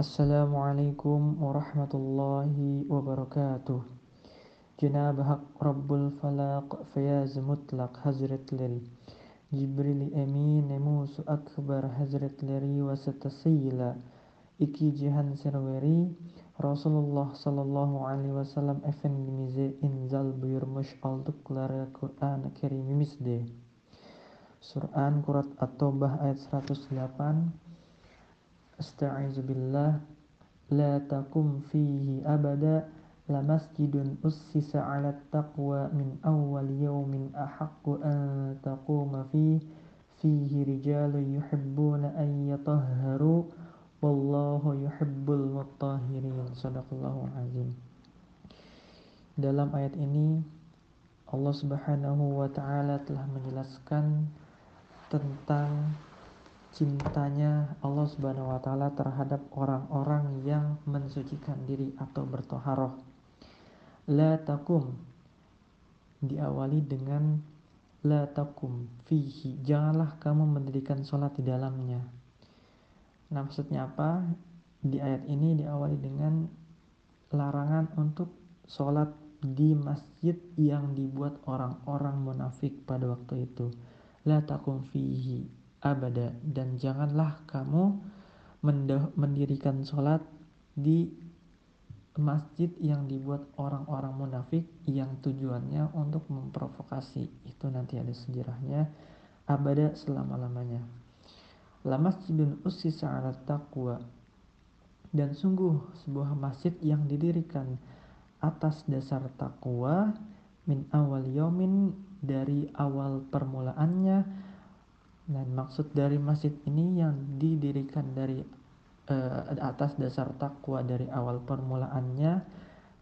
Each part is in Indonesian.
Assalamualaikum warahmatullahi wabarakatuh Jenab Hak Rabbul Falak Feyaz Mutlak Hazretleri Cibril-i Emin Musu Akbar Hazretleri Vasatasıyla iki cihan serveri Rasulullah sallallahu Alaihi Wasallam sellem Efendimiz'e inzal buyurmuş aldıkları Kur'an-ı Kerimimizdi. Sur'an Kurat At-Taubah ayat 108 Asta'izu billah. La takum fihi abada. La masjidun ussisa ala taqwa min awal yawmin ahaqqu an taquma fi fihi rijalu yuhibbuna an yatahharu. Wallahu yuhibbul mutahhirin. Sadaqallahu azim. Dalam ayat ini Allah Subhanahu wa taala telah menjelaskan tentang cintanya Allah Subhanahu wa taala terhadap orang-orang yang mensucikan diri atau bertoharoh. La takum diawali dengan la takum fihi. Janganlah kamu mendirikan sholat di dalamnya. Nah, maksudnya apa? Di ayat ini diawali dengan larangan untuk sholat di masjid yang dibuat orang-orang munafik pada waktu itu. La takum fihi abada. Dan janganlah kamu mendirikan sholat di masjid yang dibuat orang-orang munafik yang tujuannya untuk memprovokasi. Itu nanti ada sejarahnya. Abada selama-lamanya. La masjidun ussisa ala taqwa. Dan sungguh sebuah masjid yang didirikan atas dasar takwa min awal yomin dari awal permulaannya dan maksud dari masjid ini yang didirikan dari uh, atas dasar takwa dari awal permulaannya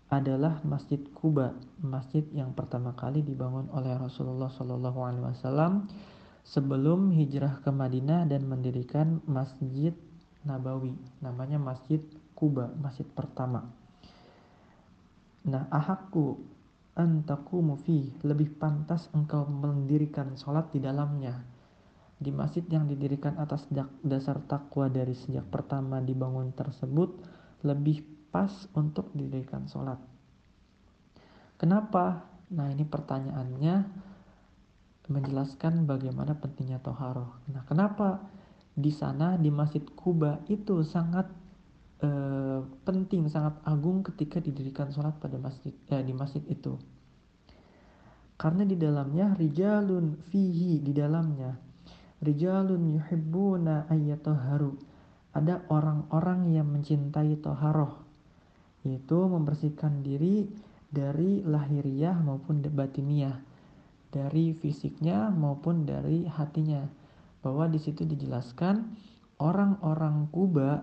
adalah Masjid Kuba, masjid yang pertama kali dibangun oleh Rasulullah Shallallahu Alaihi Wasallam sebelum hijrah ke Madinah dan mendirikan Masjid Nabawi, namanya Masjid Kuba, masjid pertama. Nah, ahakku antaku mufi lebih pantas engkau mendirikan sholat di dalamnya di masjid yang didirikan atas dasar takwa dari sejak pertama dibangun tersebut lebih pas untuk didirikan sholat. Kenapa? Nah ini pertanyaannya menjelaskan bagaimana pentingnya toharoh. Nah kenapa di sana di Masjid Kuba itu sangat eh, penting, sangat agung ketika didirikan sholat pada masjid eh, di masjid itu. Karena di dalamnya rijalun fihi di dalamnya Rijalun yuhibbuna ayyatahharu. Ada orang-orang yang mencintai toharoh. Yaitu membersihkan diri dari lahiriah maupun batiniah. Dari fisiknya maupun dari hatinya. Bahwa di situ dijelaskan orang-orang Kuba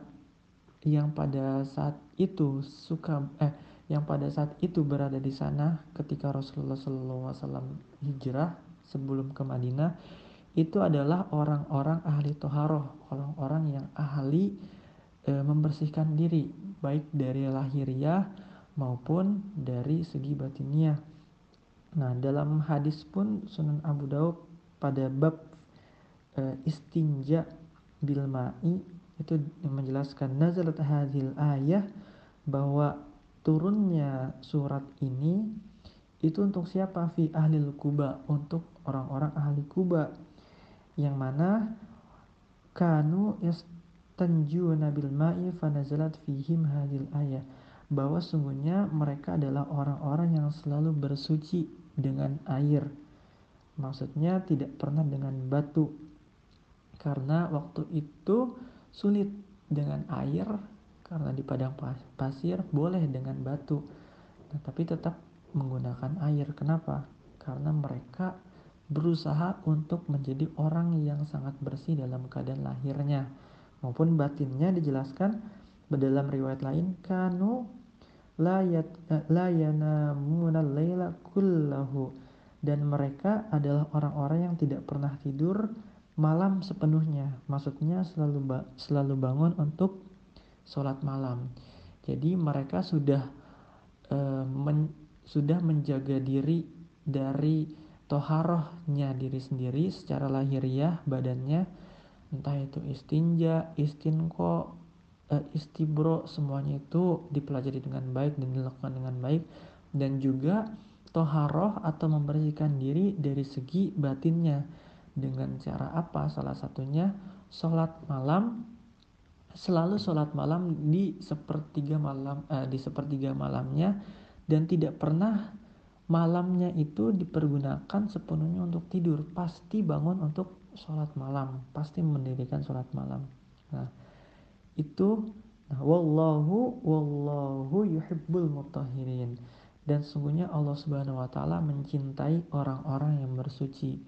yang pada saat itu suka eh yang pada saat itu berada di sana ketika Rasulullah SAW hijrah sebelum ke Madinah itu adalah orang-orang ahli toharoh, orang-orang yang ahli e, membersihkan diri, baik dari lahiriah maupun dari segi batiniah. Nah, dalam hadis pun Sunan Abu Daud pada bab e, istinja bil ma'i itu menjelaskan nazalat hadil ayah bahwa turunnya surat ini itu untuk siapa fi ahli kuba untuk orang-orang ahli kuba yang mana kanu yastanjuna bil ma'i fanazalat fihim hadil ayah. Bahwa sungguhnya mereka adalah orang-orang yang selalu bersuci dengan air. Maksudnya tidak pernah dengan batu. Karena waktu itu sulit dengan air karena di padang pasir boleh dengan batu. Nah, tapi tetap menggunakan air. Kenapa? Karena mereka berusaha untuk menjadi orang yang sangat bersih dalam keadaan lahirnya maupun batinnya dijelaskan dalam riwayat lain kanu la yanamuna kullahu. Dan mereka adalah orang-orang yang tidak pernah tidur malam sepenuhnya maksudnya selalu ba selalu bangun untuk sholat malam. Jadi mereka sudah uh, men sudah menjaga diri dari toharohnya diri sendiri secara lahiriah badannya entah itu istinja, istinko, uh, istibro semuanya itu dipelajari dengan baik dan dilakukan dengan baik. Dan juga toharoh atau membersihkan diri dari segi batinnya dengan cara apa? Salah satunya sholat malam. Selalu sholat malam di sepertiga malam uh, di sepertiga malamnya dan tidak pernah malamnya itu dipergunakan sepenuhnya untuk tidur. Pasti bangun untuk sholat malam. Pasti mendirikan sholat malam. Nah itu nah, wallahu wallahu yuhibbul mutahirin dan sungguhnya Allah Subhanahu wa taala mencintai orang-orang yang bersuci.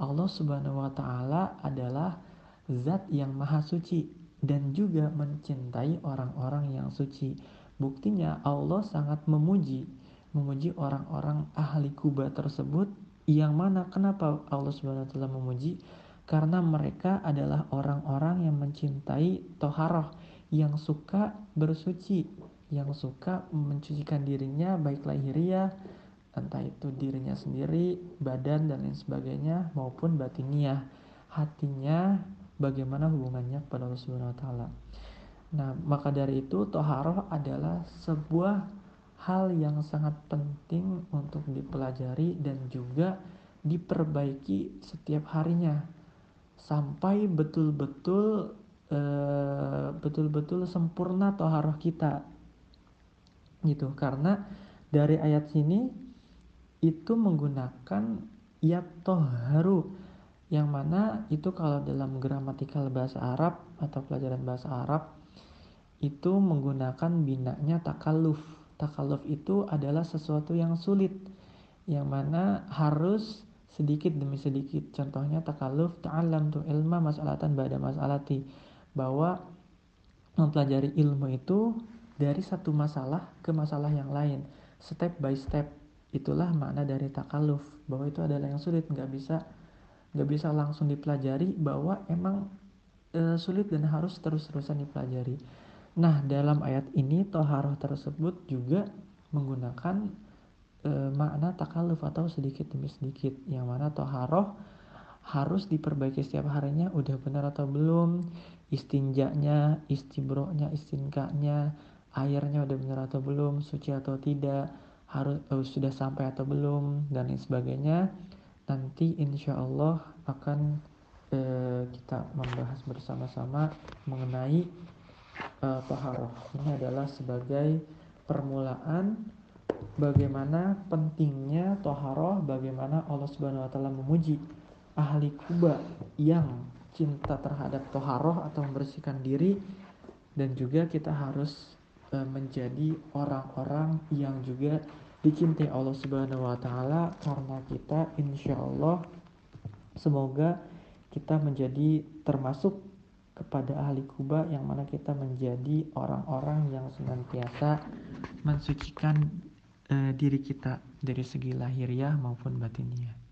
Allah Subhanahu wa taala adalah zat yang maha suci dan juga mencintai orang-orang yang suci. Buktinya Allah sangat memuji memuji orang-orang ahli Kuba tersebut yang mana kenapa Allah Subhanahu wa taala memuji? Karena mereka adalah orang-orang yang mencintai toharoh yang suka bersuci yang suka mencucikan dirinya baik lahiriah entah itu dirinya sendiri badan dan lain sebagainya maupun batiniah. Hatinya bagaimana hubungannya kepada Allah Subhanahu wa taala? Nah maka dari itu toharoh adalah sebuah hal yang sangat penting untuk dipelajari dan juga diperbaiki setiap harinya. Sampai betul-betul uh, betul-betul sempurna toharoh kita. Gitu karena dari ayat sini itu menggunakan ya toharu yang mana itu kalau dalam gramatikal bahasa Arab atau pelajaran bahasa Arab itu menggunakan binanya takaluf takaluf itu adalah sesuatu yang sulit yang mana harus sedikit demi sedikit. Contohnya takaluf ta'alam tu ilma masalatan ba'da masalati. Bahwa mempelajari ilmu itu dari satu masalah ke masalah yang lain. Step by step. Itulah makna dari takaluf. Bahwa itu adalah yang sulit. Nggak bisa nggak bisa langsung dipelajari bahwa emang e, sulit dan harus terus-terusan dipelajari Nah, dalam ayat ini toharoh tersebut juga menggunakan e, makna takaluf atau sedikit demi sedikit. Yang mana toharoh harus diperbaiki setiap harinya udah benar atau belum. Istinjaknya, istibroknya, istinkanya, airnya udah benar atau belum, suci atau tidak, harus uh, sudah sampai atau belum, dan lain sebagainya. Nanti insya Allah akan uh, kita membahas bersama-sama mengenai uh, toharoh ini adalah sebagai permulaan bagaimana pentingnya toharoh bagaimana Allah Subhanahu Wa Taala memuji ahli kuba yang cinta terhadap toharoh atau membersihkan diri. Dan juga kita harus uh, menjadi orang-orang yang juga dicintai Allah Subhanahu Wa Taala karena kita insya Allah semoga kita menjadi termasuk kepada ahli Kuba yang mana kita menjadi orang-orang yang senantiasa mensucikan uh, diri kita dari segi lahiriah maupun batiniah.